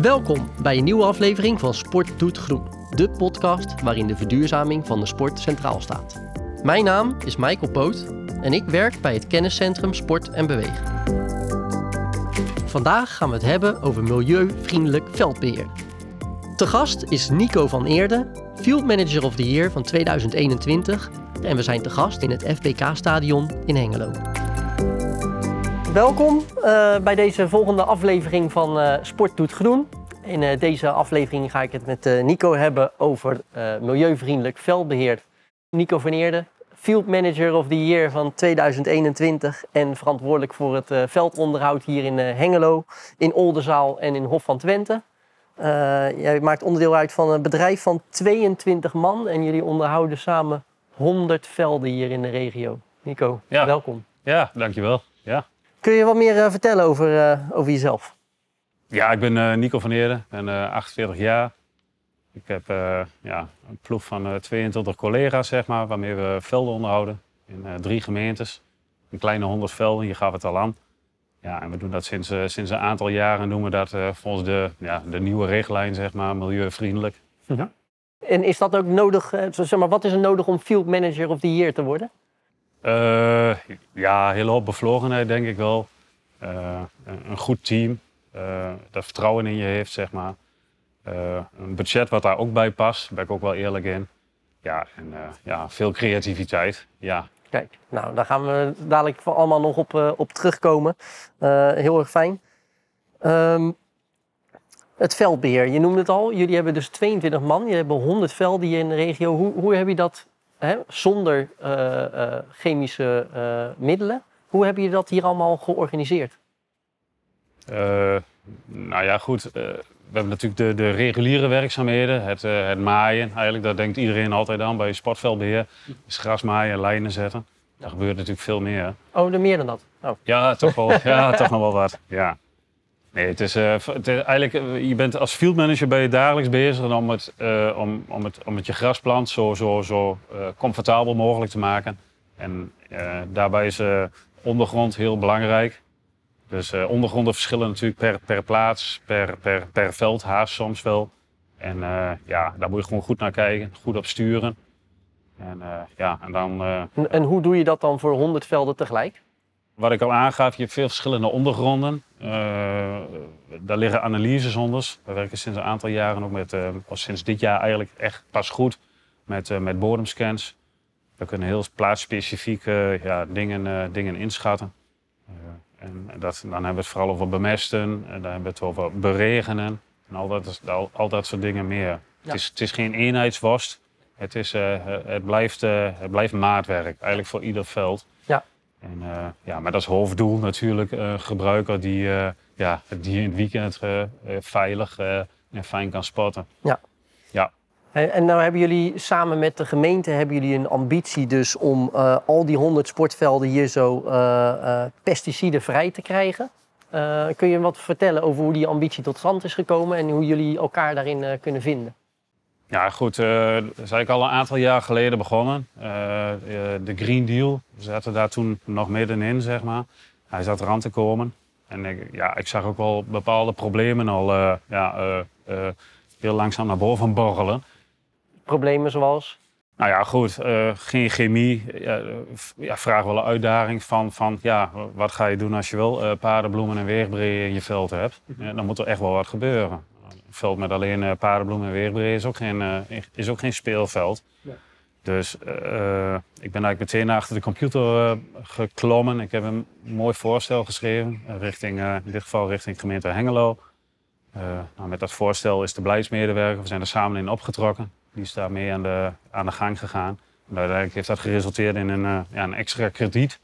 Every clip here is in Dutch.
Welkom bij een nieuwe aflevering van Sport Doet Groen, de podcast waarin de verduurzaming van de sport centraal staat. Mijn naam is Michael Poot en ik werk bij het kenniscentrum Sport en Bewegen. Vandaag gaan we het hebben over milieuvriendelijk veldbeheer. Te gast is Nico van Eerde, Field Manager of the Year van 2021 en we zijn te gast in het FBK-stadion in Hengelo. Welkom uh, bij deze volgende aflevering van uh, Sport Doet Groen. In uh, deze aflevering ga ik het met Nico hebben over milieuvriendelijk veldbeheer. Nico van Eerde, Field Manager of the Year van 2021 en verantwoordelijk voor het veldonderhoud hier in Hengelo, in Oldenzaal en in Hof van Twente. jij maakt onderdeel uit van een bedrijf van 22 man en jullie onderhouden samen 100 velden hier in de regio. Nico, ja. welkom. Ja, dankjewel. Ja. Kun je wat meer uh, vertellen over, uh, over jezelf? Ja, ik ben uh, Nico van Eerde, ik ben 48 jaar. Ik heb ja, een ploeg van 22 collega's, zeg maar, waarmee we velden onderhouden in drie gemeentes. Een kleine 100 velden, je gaf het al aan. Ja, en we doen dat sinds, sinds een aantal jaren, doen we dat volgens de, ja, de nieuwe richtlijn, zeg maar, milieuvriendelijk. Ja. En is dat ook nodig, zeg maar, wat is er nodig om Field Manager of the Year te worden? Uh, ja, hele hoop bevlogenheid denk ik wel. Uh, een goed team uh, dat vertrouwen in je heeft, zeg maar. een budget wat daar ook bij past, daar ben ik ook wel eerlijk in. Ja, en ja, veel creativiteit, ja. Kijk, nou, daar gaan we dadelijk allemaal nog op, op terugkomen. heel erg fijn. Um, het veldbeheer, je noemde het al. Jullie hebben dus 22 man. Je hebben 100 velden hier in de regio. Hoe, hoe heb je dat hè, zonder uh, uh, chemische uh, middelen. Hoe heb je dat hier allemaal georganiseerd? nou ja, goed. we hebben natuurlijk de, de reguliere werkzaamheden. Het, het, maaien, eigenlijk, daar denkt iedereen altijd aan bij sportveldbeheer. Is grasmaaien, lijnen zetten. Daar gebeurt natuurlijk veel meer. Oh, er meer dan dat? Oh. Ja, toch wel. ja, toch nog wel wat. Ja. Nee, het is, uh, het eigenlijk, je bent als field manager je dagelijks bezig om het, uh, om, om het, om het je grasplant zo, zo, zo comfortabel mogelijk te maken. En daarbij is ondergrond heel belangrijk. Dus ondergronden verschillen natuurlijk per, per plaats, per, per, per veld, haast soms wel. En ja, daar moet je gewoon goed naar kijken, goed op sturen. En, ja, en, dan, en hoe doe je dat dan voor 100 velden tegelijk? Wat ik al aangaf, je hebt veel verschillende ondergronden. Uh, daar liggen analyses onder. We werken sinds een aantal jaren ook met, uh, sinds dit jaar eigenlijk echt pas goed, met, uh, met bodemscans. We kunnen heel plaatsspecifiek ja, dingen, dingen inschatten. en dat, dan hebben we het vooral over bemesten, en dan hebben we het over beregenen en al dat, al, al dat soort dingen meer. Ja. Het, is, het is geen eenheidsworst, het, is, het, blijft, het blijft maatwerk, eigenlijk voor ieder veld. En, uh, ja, maar dat is hoofddoel natuurlijk. Uh, gebruiker die, uh, ja, die in het weekend veilig en fijn kan spotten. Ja. ja. En, en nou hebben jullie samen met de gemeente hebben jullie een ambitie dus om al die 100 sportvelden hier zo pesticidenvrij te krijgen. kun je wat vertellen over hoe die ambitie tot stand is gekomen en hoe jullie elkaar daarin kunnen vinden? Ja, goed. Uh, dat is eigenlijk al een aantal jaar geleden begonnen. Uh, de Green Deal. We zaten daar toen nog middenin, zeg maar. Hij zat eraan te komen. En ik, ja, ik zag ook wel bepaalde problemen al uh, ja, heel langzaam naar boven borrelen. Problemen zoals? Nou ja, goed. geen chemie. Ja, ja, vraag wel een uitdaging van, van ja, wat ga je doen als je wel paardenbloemen en weegbreeën in je veld hebt. Ja, dan moet er echt wel wat gebeuren veld met alleen uh, paardenbloemen en weerbree is ook geen, uh, is ook geen speelveld. Ja. Dus uh, ik ben eigenlijk meteen achter de computer geklommen. Ik heb een mooi voorstel geschreven, richting, in dit geval richting gemeente Hengelo. Nou, met dat voorstel is de beleidsmedewerker, we zijn er samen in opgetrokken. Die is daarmee aan de, aan de gang gegaan. En uiteindelijk heeft dat geresulteerd in een, ja, een extra krediet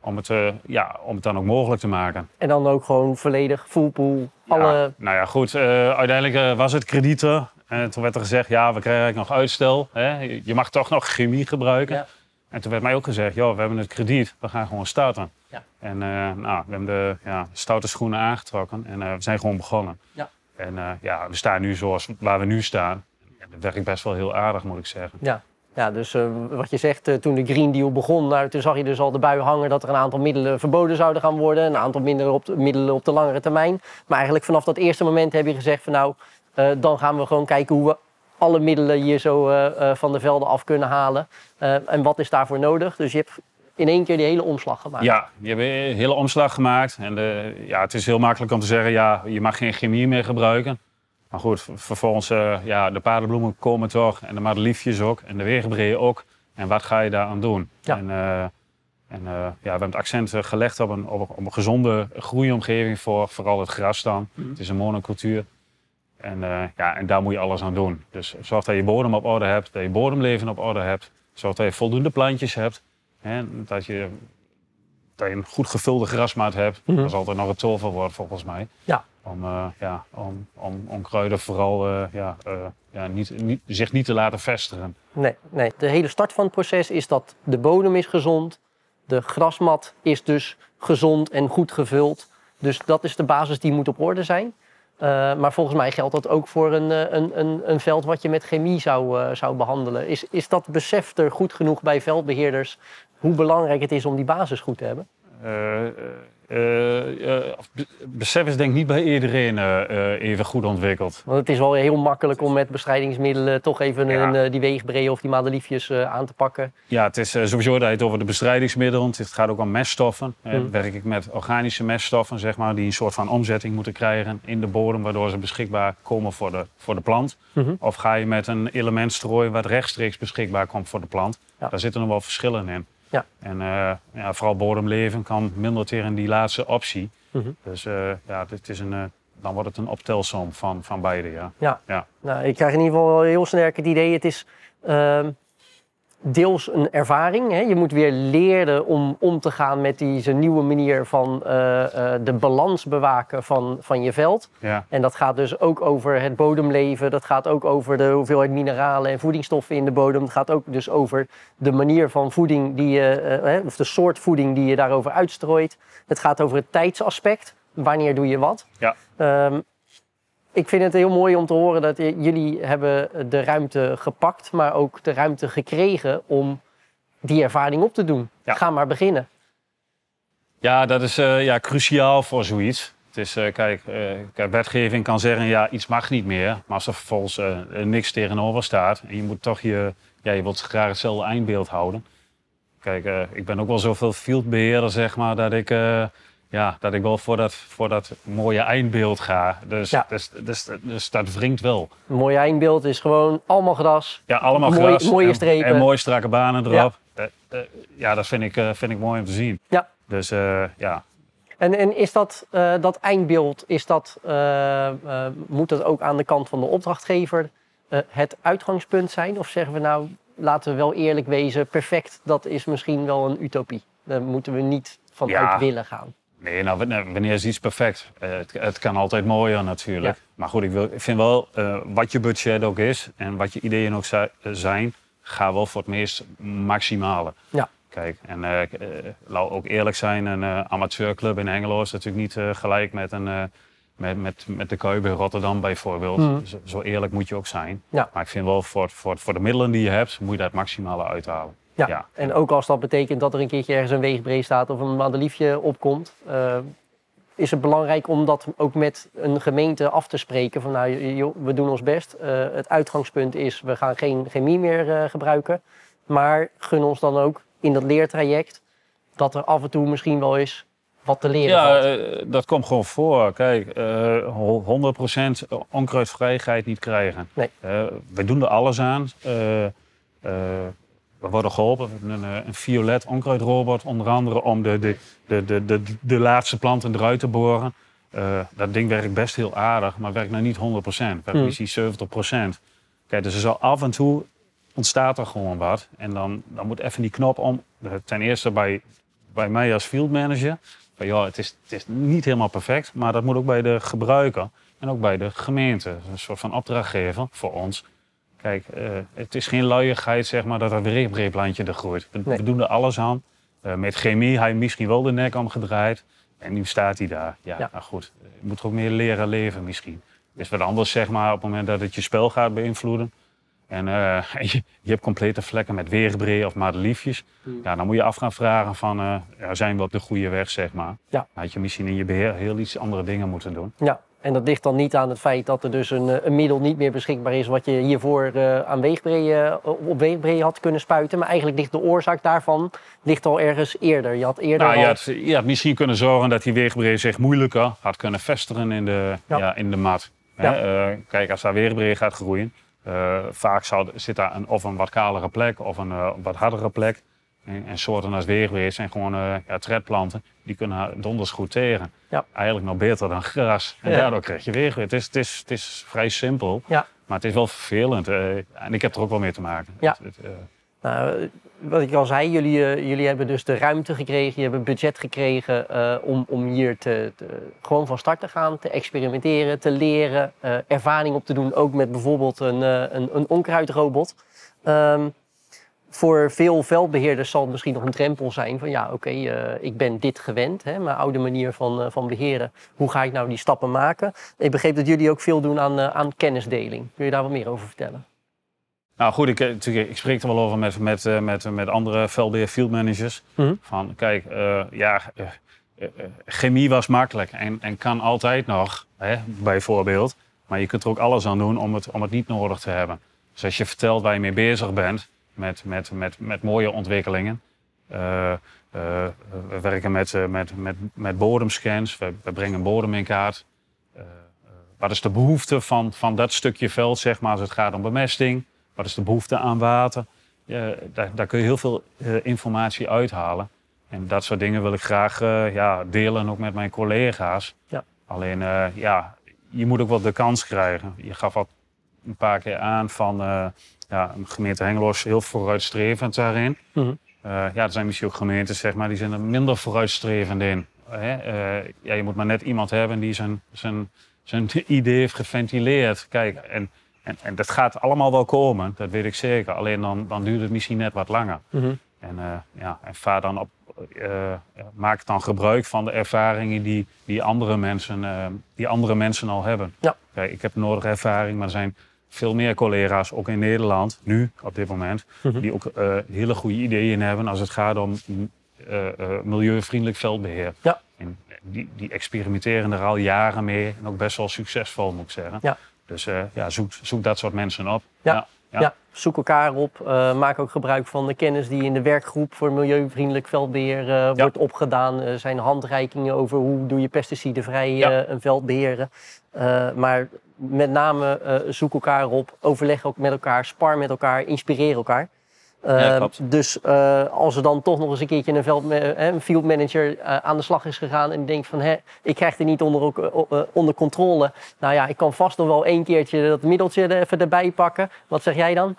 om het, uh, ja, om het dan ook mogelijk te maken. En dan ook gewoon volledig fullpool, alle... Ja, nou ja, goed. Uh, uiteindelijk uh, was het kredieten. En toen werd er gezegd, ja, we krijgen nog uitstel. Hè? Je mag toch nog chemie gebruiken. Ja. En toen werd mij ook gezegd, joh, we hebben het krediet, we gaan gewoon starten. Ja. En nou, we hebben de ja, stoute schoenen aangetrokken en we zijn gewoon begonnen. Ja. En ja, we staan nu zoals waar we nu staan. Ja, dat werkt best wel heel aardig, moet ik zeggen. Ja. Ja, dus eh, wat je zegt, eh, toen de Green Deal begon, nou, toen zag je dus al de bui hangen dat er een aantal middelen verboden zouden gaan worden. Een aantal middelen op de, middelen op de langere termijn. Maar eigenlijk vanaf dat eerste moment heb je gezegd van nou, eh, dan gaan we gewoon kijken hoe we alle middelen hier zo van de velden af kunnen halen. En wat is daarvoor nodig? Dus je hebt in één keer die hele omslag gemaakt. Ja, je hebt een hele omslag gemaakt. En de, ja, het is heel makkelijk om te zeggen, ja, je mag geen chemie meer gebruiken. Maar goed, vervolgens, eh, ja, de paardenbloemen komen toch. En de madeliefjes ook. En de weegbreeën ook. En wat ga je daaraan doen? Ja. En, eh, en eh, ja, we hebben het accent gelegd op een, op, een- gezonde groeiomgeving voor vooral het gras dan. Het is een monocultuur. En, ja, en daar moet je alles aan doen. Dus zorg dat je bodem op orde hebt, dat je bodemleven op orde hebt. Zorg dat je voldoende plantjes hebt. Hè, dat, je, dat je een goed gevulde grasmaat hebt. Mhm. Dat is altijd nog het toverwoord volgens mij. Ja. Om, eh, ja, om, om, om kruiden vooral eh, ja, eh, ja, niet, niet, zich niet te laten vestigen. Nee, nee, de hele start van het proces is dat de bodem is gezond. De grasmat is dus gezond en goed gevuld. Dus dat is de basis die moet op orde zijn. Maar volgens mij geldt dat ook voor een, een, een, een veld wat je met chemie zou, zou behandelen. Is, is dat besef er goed genoeg bij veldbeheerders hoe belangrijk het is om die basis goed te hebben? Eh, eh, eh, be- besef is denk ik niet bij iedereen even goed ontwikkeld. Want het is wel heel makkelijk om met bestrijdingsmiddelen toch even Ja. een, die weegbreeën of die madeliefjes aan te pakken. Ja, het is sowieso dat je het over de bestrijdingsmiddelen. Het gaat ook om meststoffen. Hmm. werk ik met organische meststoffen, zeg maar, die een soort van omzetting moeten krijgen in de bodem, waardoor ze beschikbaar komen voor de, voor de plant. Mhm. Of ga je met een element strooien wat rechtstreeks beschikbaar komt voor de plant. Ja. Daar zitten nog wel verschillen in. Ja. En eh, ja, vooral bodemleven kan minder tegen die laatste optie. Mhm. Dus eh, ja, dit is een, eh, dan wordt het een optelsom van, van beide, ja. Ja. Ja. Nou, ik krijg in ieder geval wel heel sterk het idee, het is ehm, deels een ervaring. Hè? Je moet weer leren om om te gaan met deze nieuwe manier van eh, eh, de balans bewaken van, van je veld. ja. En dat gaat dus ook over het bodemleven. Dat gaat ook over de hoeveelheid mineralen en voedingsstoffen in de bodem. Het gaat ook dus over de manier van voeding die je, eh, of de soort voeding die je daarover uitstrooit. Het gaat over het tijdsaspect. Wanneer doe je wat? Ja. Ehm, ik vind het heel mooi om te horen dat jullie hebben de ruimte gepakt, maar ook de ruimte gekregen om die ervaring op te doen. Ja. Ga maar beginnen. Ja, dat is eh, ja, cruciaal voor zoiets. Het is, eh, kijk, eh, kijk, wetgeving kan zeggen, ja, iets mag niet meer. Maar als er vervolgens niks tegenover staat en je moet toch je, ja, je wilt graag hetzelfde eindbeeld houden. Kijk, ik ben ook wel zoveel fieldbeheerder, zeg maar, dat ik, ja, dat ik wel voor dat, voor dat mooie eindbeeld ga. Dus, Ja. dus, dus, dus dat wringt wel. Een mooi eindbeeld is gewoon allemaal gras. Ja, allemaal Mooi- gras mooie en, strepen. en mooie strakke banen erop. Ja. Ja, ja dat vind ik, eh, vind ik mooi om te zien. Ja. Dus eh, ja, En, en is dat, eh, dat eindbeeld, is dat, eh, eh, moet dat ook aan de kant van de opdrachtgever eh, het uitgangspunt zijn? Of zeggen we nou, laten we wel eerlijk wezen, perfect, dat is misschien wel een utopie. Daar moeten we niet vanuit Ja. willen gaan. Nee, nou, wanneer is iets perfect? Eh, het, het kan altijd mooier natuurlijk. Ja. Maar goed, ik, wil, ik vind wel, eh, wat je budget ook is en wat je ideeën ook zi- zijn, ga wel voor het meest maximale. Ja. Kijk, en eh, ik, laat ook eerlijk zijn, een amateurclub in Hengelo is natuurlijk niet gelijk met, een, met, met, met de Kuip in Rotterdam bijvoorbeeld. Mhm. Zo, zo eerlijk moet je ook zijn. Ja. Maar ik vind wel, voor, voor, voor de middelen die je hebt, moet je daar het maximale uithalen. Ja. Ja. En ook als dat betekent dat er een keertje ergens een weegbreed staat of een madeliefje opkomt, eh, is het belangrijk om dat ook met een gemeente af te spreken. Van nou, joh, we doen ons best. Eh, het uitgangspunt is, we gaan geen chemie meer eh, gebruiken. Maar gun ons dan ook in dat leertraject dat er af en toe misschien wel eens wat te leren Ja, valt. dat komt gewoon voor. Kijk, eh, ho- 100% onkruidvrijheid niet krijgen. Nee. We doen er alles aan. We worden geholpen. We hebben een, eh, een violet onkruidrobot, onder andere om de, de, de, de, de, de laatste planten eruit te boren. Eh, dat ding werkt best heel aardig, maar werkt nou niet 100%. Werkt Hmm. misschien 70%. Kijk, dus er zal af en toe ontstaat er gewoon wat. En dan, dan moet even die knop om. Eh, Ten eerste bij, bij mij als field manager. Van, ja, het, is, het is niet helemaal perfect, maar dat moet ook bij de gebruiker en ook bij de gemeente. Een soort van opdrachtgever voor ons. Kijk, eh, het is geen luiigheid zeg maar, dat er weer een breedplantje er groeit. We, Nee. we doen er alles aan. Eh, met chemie, hij misschien wel de nek omgedraaid. En nu staat hij daar. Ja, Ja. nou goed. Je moet er ook meer leren leven misschien. is wat anders zeg maar op het moment dat het je spel gaat beïnvloeden. En eh, je, je hebt complete vlekken met weerbreed of madeliefjes. Hmm. Ja, dan moet je af gaan vragen van, ja, zijn we op de goede weg, zeg maar. Ja. Dan had je misschien in je beheer heel iets andere dingen moeten doen. Ja, en dat ligt dan niet aan het feit dat er dus een, eh, een middel niet meer beschikbaar is wat je hiervoor eh, aan weegbree, eh, op weegbree had kunnen spuiten. Maar eigenlijk ligt de oorzaak daarvan ligt al ergens eerder. Je had eerder Nou, je al... had, je had misschien kunnen zorgen dat die weerbreed zich moeilijker had kunnen vestigen in de, Ja. ja. in de mat. Ja. Hè, kijk, als daar weerbreed gaat groeien, vaak zal, zit daar een, of een wat kalere plek of een wat hardere plek. En, en soorten als weerbreed zijn gewoon eh ja, tredplanten, die kunnen donders goed tegen. Ja. Eigenlijk nog beter dan gras. En Ja. daardoor krijg je weerbreed. Het is, het, is, het is vrij simpel, Ja. maar het is wel vervelend. eh, en ik heb er ook wel mee te maken. Ja. Het- het, eh, Nou, wat ik al zei, jullie, jullie hebben dus de ruimte gekregen, je hebt het budget gekregen om, om hier te, te- gewoon van start te gaan, te experimenteren, te leren, ervaring op te doen, ook met bijvoorbeeld een, een, een onkruidrobot. Ehm, voor veel veldbeheerders zal het misschien nog een drempel zijn van ja, oké, eh, ik ben dit gewend, hè, mijn oude manier van, eh, van beheren. Hoe ga ik nou die stappen maken? Ik begreep dat jullie ook veel doen aan, eh, aan kennisdeling. Kun je daar wat meer over vertellen? Nou goed, ik, ik spreek er wel over met, met, met, met andere veldbeheer field managers. Mhm. Van kijk, ja, chemie was makkelijk en, en kan altijd nog, hè, bijvoorbeeld. Maar je kunt er ook alles aan doen om het, om het niet nodig te hebben. Dus als je vertelt waar je mee bezig bent, met, met, met, met mooie ontwikkelingen. Eh, eh, we werken met, eh, met, met, met bodemscans, we, we brengen bodem in kaart. Wat is de behoefte van, van dat stukje veld, zeg maar, als het gaat om bemesting? Wat is de behoefte aan water? Daar, daar kun je heel veel informatie uithalen. En dat soort dingen wil ik graag ja, delen ook met mijn collega's. Ja. Alleen, ja, je moet ook wel de kans krijgen. Je gaf al een paar keer aan van ja, gemeente Hengelo is heel vooruitstrevend daarin. Mhm. Eh, ja, er zijn misschien ook gemeentes zeg maar, die zijn er minder vooruitstrevend in. Hè? Eh, ja, je moet maar net iemand hebben die zijn, zijn, zijn idee heeft geventileerd. Kijk, en, en, en dat gaat allemaal wel komen, dat weet ik zeker. Alleen dan, dan duurt het misschien net wat langer. Mhm. En, eh, ja, en vaar dan op, maak dan gebruik van de ervaringen die, die, andere mensen, die andere mensen al hebben. Ja. Kijk, ik heb nodige ervaring, maar er zijn veel meer collega's, ook in Nederland, nu op dit moment, Mhm. die ook eh, hele goede ideeën hebben als het gaat om eh, eh, milieuvriendelijk veldbeheer. Ja. En die, die experimenteren er al jaren mee en ook best wel succesvol, moet ik zeggen. Ja. Dus ja, zoek, zoek dat soort mensen op. Ja. Ja. Ja. Ja. zoek elkaar op. maak ook gebruik van de kennis die in de werkgroep voor milieuvriendelijk veldbeheer eh, wordt opgedaan. Er zijn handreikingen over hoe doe je pesticidenvrij Ja. een veld beheren. Eh, maar met name eh, zoek elkaar op, overleg ook met elkaar, spar met elkaar, inspireer elkaar. Eh, Ja, klopt. dus eh, als er dan toch nog eens een keertje een, veld, eh, een field manager aan de slag is gegaan en denkt van hè, ik krijg dit niet onder, onder controle. Nou ja, ik kan vast nog wel één keertje dat middeltje er even erbij pakken. Wat zeg jij dan?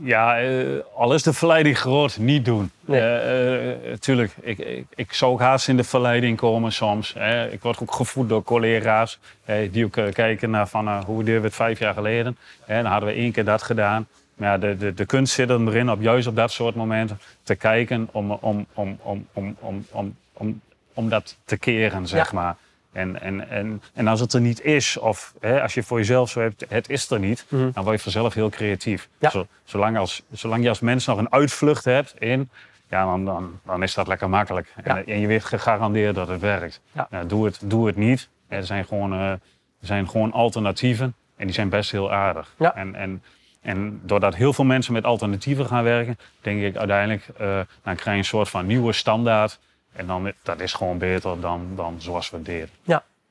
Ja, eh, al is de verleiding groot, niet doen. Nee. Eh, eh, tuurlijk, ik, ik, ik zou ook haast in de verleiding komen soms. Hè. Ik word ook gevoed door collega's eh, die ook kijken naar van, hoe deden we het vijf jaar geleden. Hè, dan hadden we één keer dat gedaan. Maar ja, de, de, de kunst zit er erin, op juist op dat soort momenten te kijken om, om, om, om, om, om, om, om, om dat te keren, zeg Ja. maar. En, en, en, en als het er niet is, of hè, als je voor jezelf zo hebt, het is er niet, Mhm. dan word je vanzelf heel creatief. Ja. Zo- zolang, als, zolang je als mens nog een uitvlucht hebt in, ja, dan, dan, dan is dat lekker makkelijk. Ja. En, en je weet gegarandeerd dat het werkt. Ja. doe, het, doe het niet. Er zijn, gewoon, eh, er zijn gewoon alternatieven en die zijn best heel aardig. Ja. En, en, en doordat heel veel mensen met alternatieven gaan werken, denk ik uiteindelijk, eh, dan krijg je een soort van nieuwe standaard. En dan, dat is gewoon beter dan, dan zoals we deden.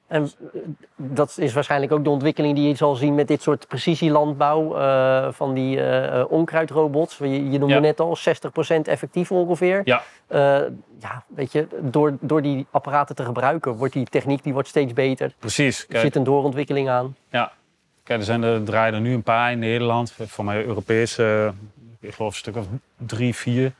En eh, dat is waarschijnlijk ook de ontwikkeling die je zal zien met dit soort precisielandbouw eh, van die eh, eh, onkruidrobots. Je, je noemde Ja. net al 60% effectief ongeveer. Ja. Ja, weet je, door, door die apparaten te gebruiken wordt die techniek die wordt steeds beter. Precies. Er zit een doorontwikkeling aan. Ja, kijk, er, zijn er draaien er nu een paar in Nederland. Voor mij Europees, eh, ik geloof een stuk of drie, vier.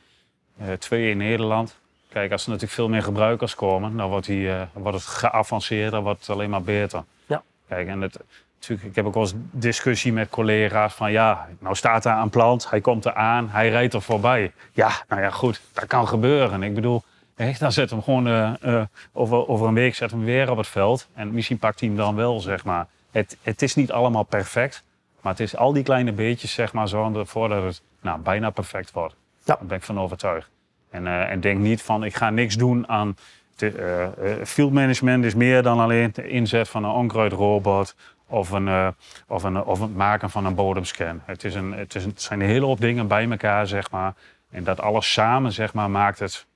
Twee in Nederland. Kijk, als er natuurlijk veel meer gebruikers komen, dan wordt, die, eh, wordt het geavanceerder, dan wordt het alleen maar beter. Ja. Kijk, en het, natuurlijk, ik heb ook wel eens discussie met collega's van ja, nou staat daar een plant, hij komt er aan, hij rijdt er voorbij. Ja, nou ja, goed, dat kan gebeuren. Ik bedoel, hè, dan zet hem gewoon eh, eh, over, over een week zet hem weer op het veld. En misschien pakt hij hem dan wel, zeg maar. Het, het is niet allemaal perfect. Maar het is al die kleine beetjes, zeg maar, zorgen ervoor dat het nou, bijna perfect wordt. Ja. Daar ben ik van overtuigd. En, eh, en denk niet van, ik ga niks doen aan... te- eh, eh, field management is meer dan alleen de inzet van een onkruidrobot of, een, of, een, of het maken van een bodemscan. Het, is een, het, is een, het zijn een hele hoop dingen bij elkaar, zeg maar. En dat alles samen, zeg maar, maakt het,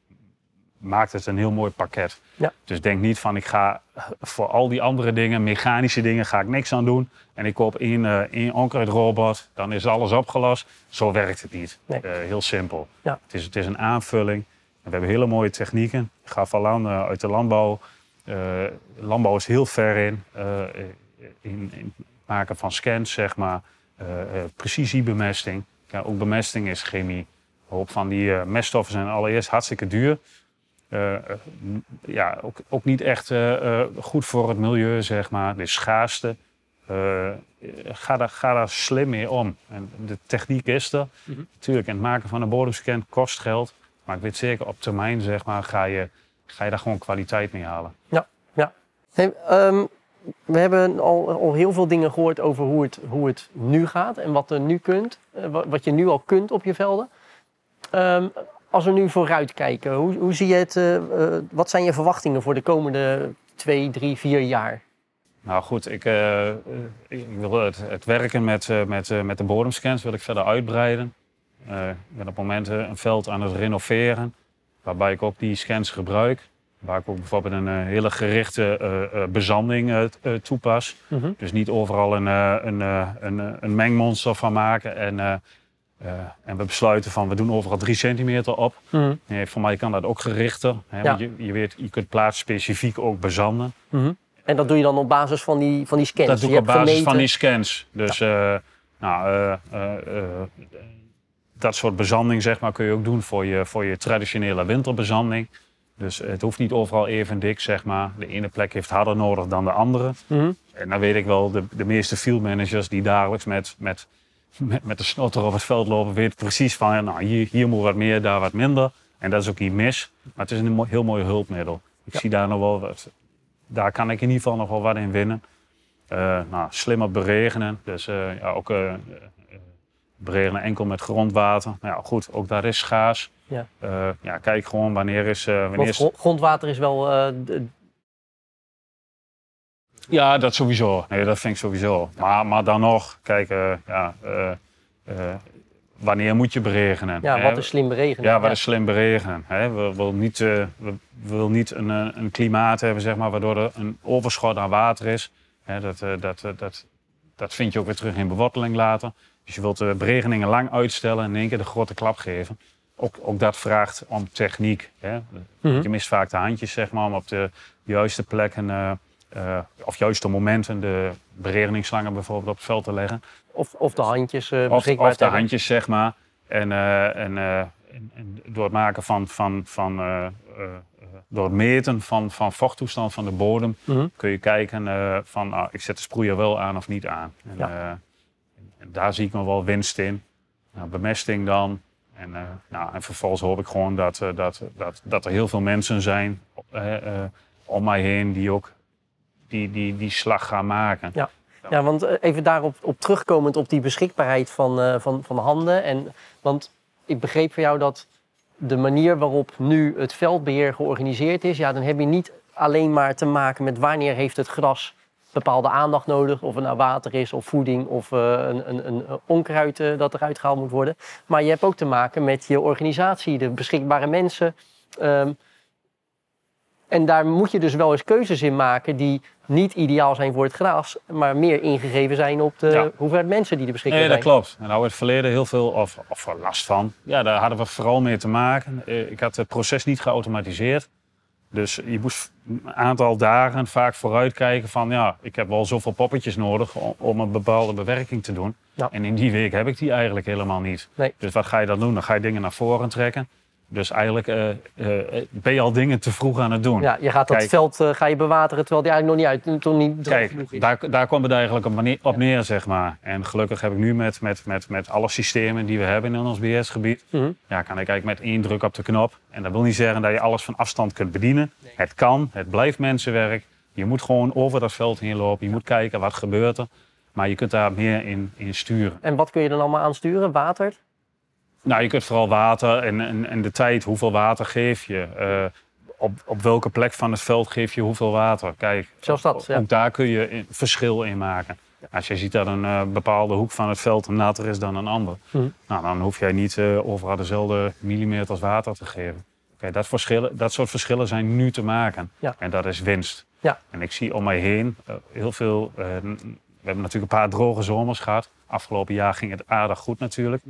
maakt het een heel mooi pakket. Ja. Dus denk niet van, ik ga voor al die andere dingen, mechanische dingen, ga ik niks aan doen. En ik koop één, eh één onkruidrobot, dan is alles opgelost. Zo werkt het niet. Nee. Eh, heel simpel. Ja. Het, is, het is een aanvulling. En we hebben hele mooie technieken. Ik gaf al aan eh, uit de landbouw. Eh, landbouw is heel ver in, eh, in, in het maken van scans, zeg maar. Eh, eh, precisiebemesting. Ja, ook bemesting is chemie. Een hoop van die eh, meststoffen zijn allereerst hartstikke duur. Eh, eh, ja, ook, ook niet echt eh, goed voor het milieu, zeg maar. De schaarste. Ga, daar, ga daar slim mee om. En de techniek is er. Mhm. Natuurlijk, en het maken van een bodemscan kost geld. Maar ik weet zeker, op termijn zeg maar, ga, je, ga je daar gewoon kwaliteit mee halen. Hey, ehm, we hebben al, al heel veel dingen gehoord over hoe het, hoe het nu gaat en wat er nu kunt, wa- wat je nu al kunt op je velden. Ehm, als we nu vooruit kijken, hoe, hoe zie je het? eh, eh, wat zijn je verwachtingen voor de komende twee, drie, vier jaar? Nou goed, ik, eh, ik wil het, het werken met, met, met de bodemscans wil ik verder uitbreiden. Ik ben op het moment een veld aan het renoveren, waarbij ik ook die scans gebruik. Waar ik ook bijvoorbeeld een hele gerichte bezanding toepas. Mhm. Dus niet overal een, een, een, een mengmonster van maken. En, eh, en we besluiten van we doen overal drie centimeter op. Mhm. Nee, voor mij kan dat ook gerichter. Hè, Ja. want je, je, weet, je kunt plaatsspecifiek ook bezanden. Mhm. En dat doe je dan op basis van die, van die scans? Dat doe Je ik op basis gemeten- van die scans. Dus eh, nou, eh, dat soort bezanding zeg maar, kun je ook doen voor je, voor je traditionele winterbezanding. Dus het hoeft niet overal even dik, zeg maar. De ene plek heeft harder nodig dan de andere. Mhm. En dan weet ik wel, de, de meeste field managers die dagelijks met, met, met, met de snotter op het veld lopen, weten precies van, ja, nou, hier, hier moet wat meer, daar wat minder. En dat is ook niet mis. Maar het is een heel mooi hulpmiddel. Ik Ja. zie daar nog wel wat, daar kan ik in ieder geval nog wel wat in winnen. Eh, nou, slimmer beregenen. Dus eh, ja, ook eh, beregenen enkel met grondwater. Nou ja, goed, ook daar is schaars. Ja. Ja, kijk gewoon wanneer is... wanneer Want grondwater is wel... Ja, dat sowieso. Nee, dat vind ik sowieso. Maar, maar dan nog, kijk, eh, ja, eh, eh, wanneer moet je beregenen? ja, hè? wat is slim beregenen? Ja, wat is slim beregenen? Hè? We willen niet, we willen niet een, een klimaat hebben zeg maar, waardoor er een overschot aan water is. Hè, dat, dat, dat, dat vind je ook weer terug in beworteling later. Dus je wilt de beregeningen lang uitstellen en in één keer de grote klap geven. Ook, ook dat vraagt om techniek. Hè? Mhm. Je mist vaak de handjes zeg maar, om op de juiste plekken eh, of juiste momenten de beregeningsslangen bijvoorbeeld op het veld te leggen. Of, of de handjes eh Of, of de handjes, zeg maar. En, eh, en, en, en door het maken van, van, van door het meten van, van vochttoestand van de bodem, Mhm. kun je kijken van, ah, ik zet de sproeier wel aan of niet aan. En, Ja. daar zie ik nog wel winst in. Nou, bemesting dan. En, nou, en vervolgens hoop ik gewoon dat, dat, dat, dat er heel veel mensen zijn om mij heen die ook die, die, die slag gaan maken. Ja. Ja, want eh, even daarop op terugkomend op die beschikbaarheid van, eh, van, van handen. En, want ik begreep van jou dat de manier waarop nu het veldbeheer georganiseerd is, ja, dan heb je niet alleen maar te maken met wanneer heeft het gras bepaalde aandacht nodig, of het nou water is of voeding of eh, een, een, een onkruid dat eruit gehaald moet worden. Maar je hebt ook te maken met je organisatie, de beschikbare mensen. Ehm, en daar moet je dus wel eens keuzes in maken die niet ideaal zijn voor het gras, maar meer ingegeven zijn op de Ja. hoeveelheid mensen die er beschikbaar Nee, dat zijn. klopt. En daar hadden we het verleden heel veel of, of last van. Ja, daar hadden we vooral mee te maken. Eh, Ik had het proces niet geautomatiseerd. Dus je moest een aantal dagen vaak vooruitkijken van ja, ik heb wel zoveel poppetjes nodig om, om een bepaalde bewerking te doen. Ja. En in die week heb ik die eigenlijk helemaal niet. Nee. Dus wat ga je dan doen? Dan ga je dingen naar voren trekken. Dus eigenlijk eh, eh, ben je al dingen te vroeg aan het doen. Ja, je gaat dat Kijk. veld eh, ga je bewateren terwijl die eigenlijk nog niet uit, toen niet droog Kijk, genoeg is. daar, daar komt het eigenlijk op, op neer, zeg maar. En gelukkig heb ik nu met, met, met, met alle systemen die we hebben in ons BS-gebied, Mhm. ja, kan ik eigenlijk met één druk op de knop. En dat wil niet zeggen dat je alles van afstand kunt bedienen. Het kan, het blijft mensenwerk. Je moet gewoon over dat veld heen lopen. Je moet kijken wat gebeurt er. Maar je kunt daar meer in, in sturen. En wat kun je dan allemaal aansturen? Water? Nou, je kunt vooral water en, en, en de tijd, hoeveel water geef je? Eh, op, op welke plek van het veld geef je hoeveel water? Kijk, Zelfs dat, ja. ook daar kun je in- verschil in maken. Als je ziet dat een eh, bepaalde hoek van het veld natter is dan een ander, Mhm. nou, dan hoef jij niet eh, overal dezelfde millimeters water te geven. Kijk, dat, verschillen, dat soort verschillen zijn nu te maken. Ja. En dat is winst. Ja. En ik zie om mij heen heel veel. we hebben natuurlijk een paar droge zomers gehad. Afgelopen jaar ging het aardig goed natuurlijk.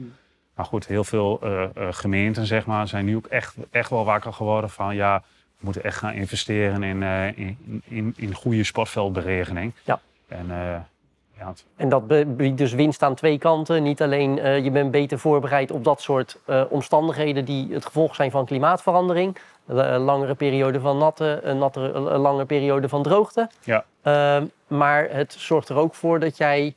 Maar goed, heel veel eh, eh, gemeenten zeg maar, zijn nu ook echt, echt wel wakker geworden van ja, we moeten echt gaan investeren in, eh, in, in, in goede sportveldberegening. Ja. En ja, het- En dat biedt dus winst aan twee kanten. Niet alleen je bent beter voorbereid op dat soort omstandigheden die het gevolg zijn van klimaatverandering. Een langere periode van natte, een, nattere, langere periode van droogte. Ja. Ehm, maar het zorgt er ook voor dat jij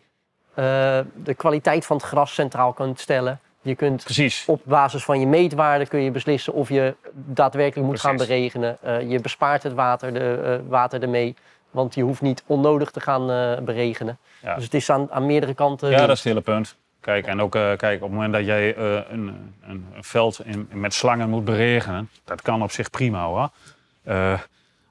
de kwaliteit van het gras centraal kunt stellen. Je kunt precies. op basis van je meetwaarden kun je beslissen of je daadwerkelijk moet gaan beregenen. Eh, je bespaart het water, de, eh, water ermee. Want je hoeft niet onnodig te gaan eh, beregenen. Ja. Dus het is aan, aan meerdere kanten. Ja, dat is het hele punt. Kijk, en ook kijk, op het moment dat jij een, een, veld in, met slangen moet beregenen, dat kan op zich prima hoor. Eh,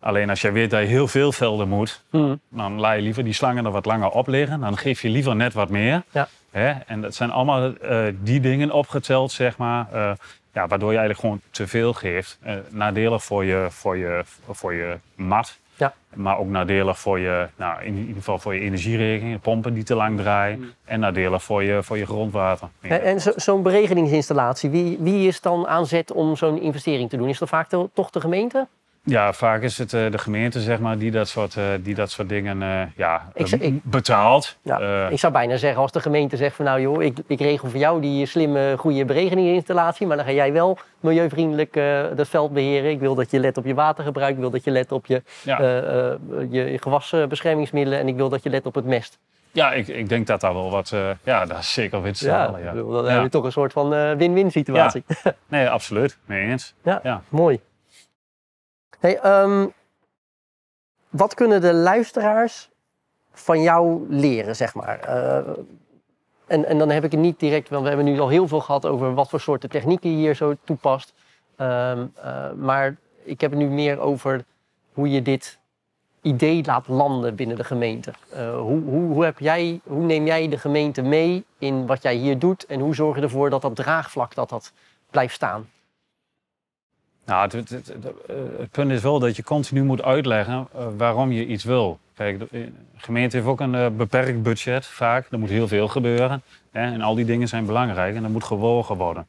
alleen als jij weet dat je heel veel velden moet, Mhm. dan laat je liever die slangen er wat langer op liggen. Dan geef je liever net wat meer. Ja. Hè? En dat zijn allemaal eh, die dingen opgeteld, zeg maar. eh, ja, waardoor je eigenlijk gewoon te veel geeft. Eh, nadelig voor je, voor, je, voor je mat. Ja. Maar ook nadelig voor je, nou, in ieder geval voor je energierekening, de pompen die te lang draaien. En nadelig voor je, voor je grondwater. En, en zo- zo'n beregeningsinstallatie, wie, wie is dan aan zet om zo'n investering te doen? Is dat vaak toch de gemeente? Ja, vaak is het eh, de gemeente zeg maar, die, dat soort, eh, die dat soort dingen eh, ja, Ik zeg- ik- betaalt. Ja, ik zou bijna zeggen als de gemeente zegt van nou joh, ik, ik regel voor jou die slimme, goede beregeningsinstallatie, maar dan ga jij wel milieuvriendelijk dat veld beheren. Ik wil dat je let op je watergebruik, ik wil dat je let op je, ja. je gewasbeschermingsmiddelen en ik wil dat je let op het mest. ja, ik, ik denk dat daar wel wat, ja, dat is zeker winst te Ja, halen, ja. dan heb je toch een soort van win-win situatie. Nee, absoluut. Mee eens. Ja. Mooi. Hey, ehm, wat kunnen de luisteraars van jou leren, zeg maar? Eh, en, en dan heb ik het niet direct, want we hebben nu al heel veel gehad over wat voor soorten technieken je hier zo toepast. Ehm, eh, maar ik heb het nu meer over hoe je dit idee laat landen binnen de gemeente. Eh, hoe, hoe, hoe, heb jij, hoe neem jij de gemeente mee in wat jij hier doet en hoe zorg je ervoor dat dat draagvlak dat dat blijft staan? Nou, het, het, het, het, eh, het punt is wel dat je continu moet uitleggen eh, waarom je iets wil. Kijk, de de gemeente heeft ook een eh, beperkt budget vaak. Er moet heel veel gebeuren. Hè, en al die dingen zijn belangrijk en dat moet gewogen worden.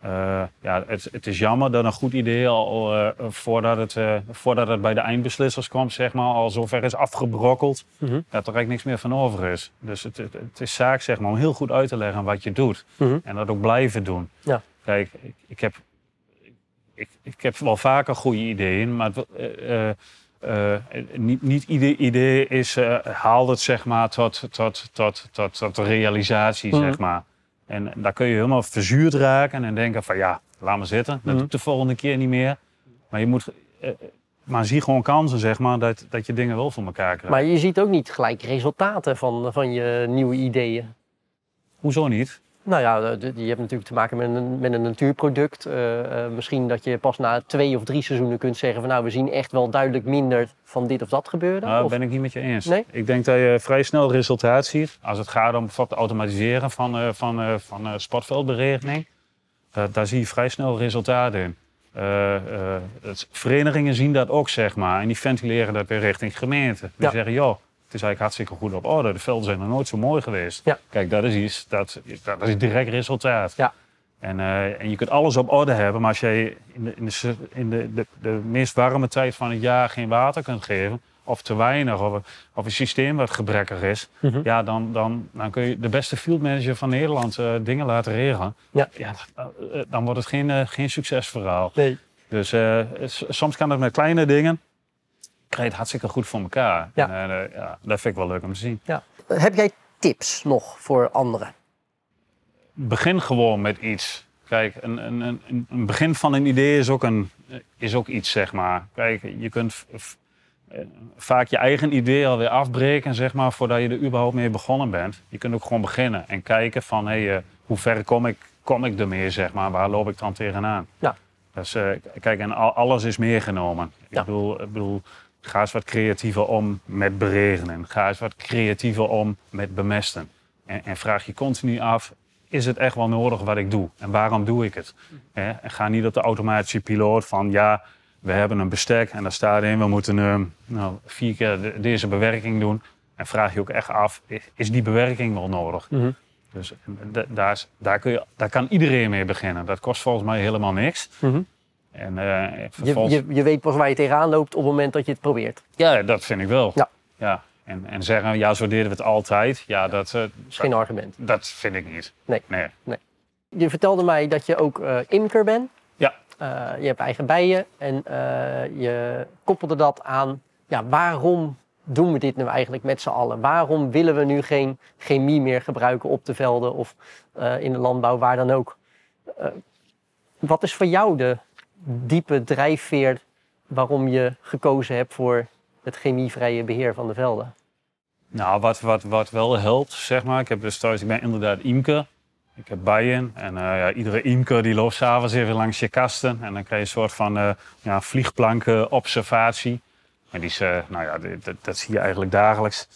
Eh, ja, het, het is jammer dat een goed idee al eh, voordat, het, eh, voordat het bij de eindbeslissers kwam, zeg maar, al zover is afgebrokkeld, Mhm. dat er eigenlijk niks meer van over is. Dus het, het, het is zaak zeg maar, om heel goed uit te leggen wat je doet. Mhm. En dat ook blijven doen. Ja. Kijk, ik, ik, heb, ik, ik heb wel vaker goede ideeën, maar het, eh, eh, eh, niet, niet ieder idee is, haalt het zeg maar, tot, tot, tot, tot, tot realisatie. Mhm. Zeg maar. En daar kun je helemaal verzuurd raken en denken van ja, laat maar zitten. Dat Mhm. doe ik de volgende keer niet meer. Maar je moet... maar zie gewoon kansen, zeg maar, dat, dat je dingen wel voor elkaar krijgt. Maar je ziet ook niet gelijk resultaten van, van je nieuwe ideeën. Hoezo niet? Nou ja, de- je hebt natuurlijk te maken met een, met een natuurproduct. Eh, eh, misschien dat je pas na twee of drie seizoenen kunt zeggen van nou, we zien echt wel duidelijk minder van dit of dat gebeuren. Nou, Of- ben ik niet met je eens. Nee? Ik denk dat je vrij snel resultaat ziet als het gaat om het automatiseren van, eh, van, eh, van eh, sportveldberegening. Da- daar zie je vrij snel resultaat in. Eh, eh, het- verenigingen zien dat ook, zeg maar. En die ventileren dat weer richting gemeente. Die Ja. zeggen, joh, is eigenlijk hartstikke goed op orde. De velden zijn nog nooit zo mooi geweest. Ja. Kijk, dat is iets, dat, dat is direct resultaat. Ja. En, eh, en je kunt alles op orde hebben, maar als jij in, de, in, de, in de, de, de meest warme tijd van het jaar geen water kunt geven, of te weinig, of, een- of een systeem wat gebrekkig is, Mhm. ja, dan, dan, dan kun je de beste fieldmanager van Nederland eh, dingen laten regelen. Ja. Ja, eh, dan wordt het geen, geen succesverhaal. Nee. Dus soms kan het met kleine dingen, krijg je het hartstikke goed voor elkaar. Ja. En, eh, ja, dat vind ik wel leuk om te zien. Heb jij tips nog voor anderen? begin gewoon met iets. Kijk, een, een, een, een begin van een idee is ook, een, is ook iets, zeg maar. Kijk, je kunt f- vaak je eigen idee alweer afbreken, zeg maar, voordat je er überhaupt mee begonnen bent. Je kunt ook gewoon beginnen en kijken van, hé, hey, hoe ver kom ik, kom ik ermee, zeg maar, waar loop ik dan tegenaan? Ja. Dus uh, kijk, en al, alles is meegenomen. Ja. Ik, bedoel, ik bedoel, ga eens wat creatiever om met beregenen. Ga eens wat creatiever om met bemesten. En, en vraag je continu af, is het echt wel nodig wat ik doe? En waarom doe ik het? En ga niet op de automatische piloot van, ja, we hebben een bestek en daar staat in, we moeten uh, nou, vier keer de, deze bewerking doen. En vraag je ook echt af, is die bewerking wel nodig? Mhm. Dus daar, daar, kun je, daar kan iedereen mee beginnen. Dat kost volgens mij helemaal niks. Mhm. En, uh, Je, je, je weet pas waar je tegenaan loopt op het moment dat je het probeert. Ja, dat vind ik wel. Ja. ja. En, en zeggen, ja, zo deden we het altijd. Ja, dat, eh, Dat is geen argument. dat vind ik niet. Nee. nee. Je vertelde mij dat je ook eh, imker bent. Ja. Eh, je hebt eigen bijen en eh, je koppelde dat aan, ja, waarom doen we dit nu eigenlijk met z'n allen? Waarom willen we nu geen chemie meer gebruiken op de velden of eh, in de landbouw, waar dan ook? Eh, wat is voor jou de diepe drijfveer waarom je gekozen hebt voor het chemievrije beheer van de velden? Nou, wat, wat, wat wel helpt, zeg maar. Ik, heb dus thuis, ik ben inderdaad imker. Ik heb bijen. En eh, ja, iedere imker die loopt s'avonds even langs je kasten. En dan krijg je een soort van uh, ja, vliegplanken observatie. En die is, uh, nou ja, dat, dat zie je eigenlijk dagelijks.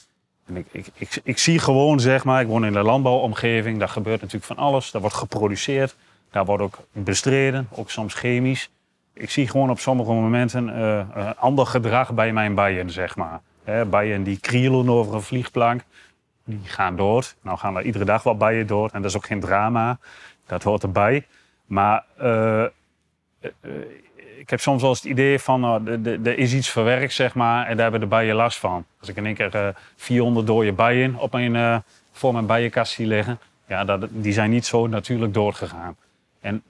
En ik, ik, ik, ik, zie gewoon, zeg maar, ik woon in de landbouwomgeving. Daar gebeurt natuurlijk van alles. Daar wordt geproduceerd. Daar wordt ook bestreden, ook soms chemisch. Ik zie gewoon op sommige momenten uh, ander gedrag bij mijn bijen, zeg maar. Bijen die krielen over een vliegplank, die gaan dood. Nou gaan er iedere dag wel bijen dood en dat is ook geen drama. Dat hoort erbij. Maar uh, ik heb soms wel eens het idee van, er is iets verwerkt, zeg maar, en daar hebben de bijen last van. Als ik in één keer 400 dode bijen op mijn, voor mijn bijenkast zie liggen, ja, dat, die zijn niet zo natuurlijk doodgegaan. En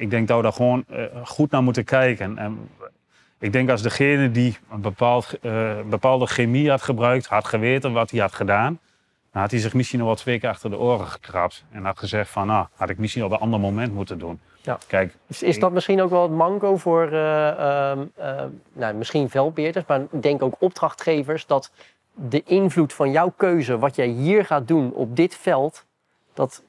ik denk dat we daar gewoon uh, goed naar moeten kijken. En ik denk als degene die een bepaald, uh, bepaalde chemie had gebruikt, had geweten wat hij had gedaan, dan had hij zich misschien nog wel twee keer achter de oren gekrapt. En had gezegd van, nou, had ik misschien op een ander moment moeten doen. Ja. Kijk, is, is dat misschien ook wel het manco voor uh, nou, misschien veldbeheerders, maar denk ook opdrachtgevers, dat de invloed van jouw keuze, wat jij hier gaat doen op dit veld, dat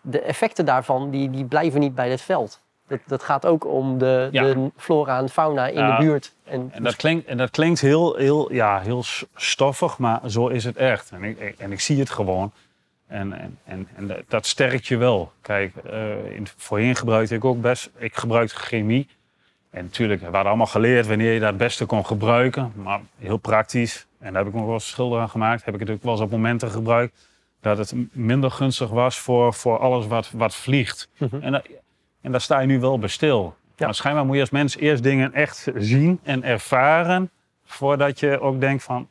de effecten daarvan, die, die blijven niet bij het veld. Dat, dat gaat ook om de, Ja. de flora en fauna in Ja. de buurt. En, En dat klinkt, en dat klinkt heel, heel, ja, heel stoffig, maar zo is het echt. En ik, en ik zie het gewoon. En, en, en, en dat- dat sterkt je wel. Kijk, eh, in, voorheen gebruikte ik ook best... Ik gebruikte chemie. En natuurlijk, we hadden allemaal geleerd wanneer je dat het beste kon gebruiken. Maar heel praktisch, en daar heb ik nog wel eens schilder aan gemaakt... heb ik het ook wel eens op momenten gebruikt... dat het minder gunstig was voor, voor alles wat, wat vliegt. Mhm. En, da- en daar sta je nu wel bij stil. Ja. Maar schijnbaar moet je als mens eerst dingen echt zien en ervaren... voordat je ook denkt van,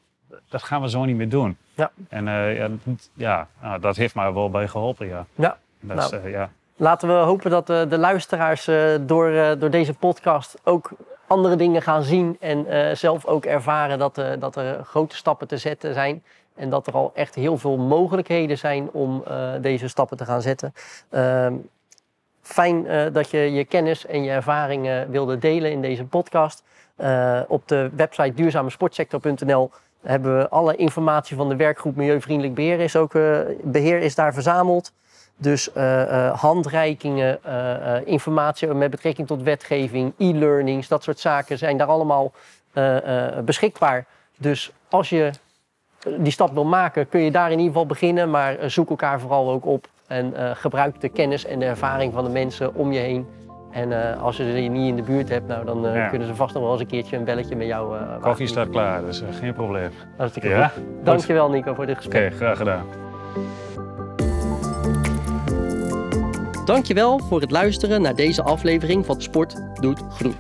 dat gaan we zo niet meer doen. Ja. En eh, ja, dat- ja nou, dat heeft mij wel bij geholpen, ja. Ja, Dat is, Nou. eh, ja. Laten we hopen dat eh, de luisteraars door, door deze podcast ook andere dingen gaan zien en zelf ook ervaren dat, dat er grote stappen te zetten zijn. En dat er al echt heel veel mogelijkheden zijn om deze stappen te gaan zetten. Fijn eh, dat je je kennis en je ervaringen wilde delen in deze podcast. Eh, op de website duurzamesportsector.nl hebben we alle informatie van de werkgroep Milieuvriendelijk Beheer is, ook, eh, beheer is daar verzameld. Dus handreikingen, informatie met betrekking tot wetgeving, e-learnings, dat soort zaken zijn daar allemaal beschikbaar. Dus als je die stap wil maken, kun je daar in ieder geval beginnen. Maar zoek elkaar vooral ook op en eh, gebruik de kennis en de ervaring van de mensen om je heen. En eh, als je ze niet in de buurt hebt, nou, dan eh, Ja. kunnen ze vast nog wel eens een keertje een belletje met jou uh, Koffie staat klaar, dus geen probleem. Hartstikke Ja? goed. Dankjewel Nico voor dit Oké, gesprek. graag gedaan. Dankjewel voor het luisteren naar deze aflevering van Sport doet groen.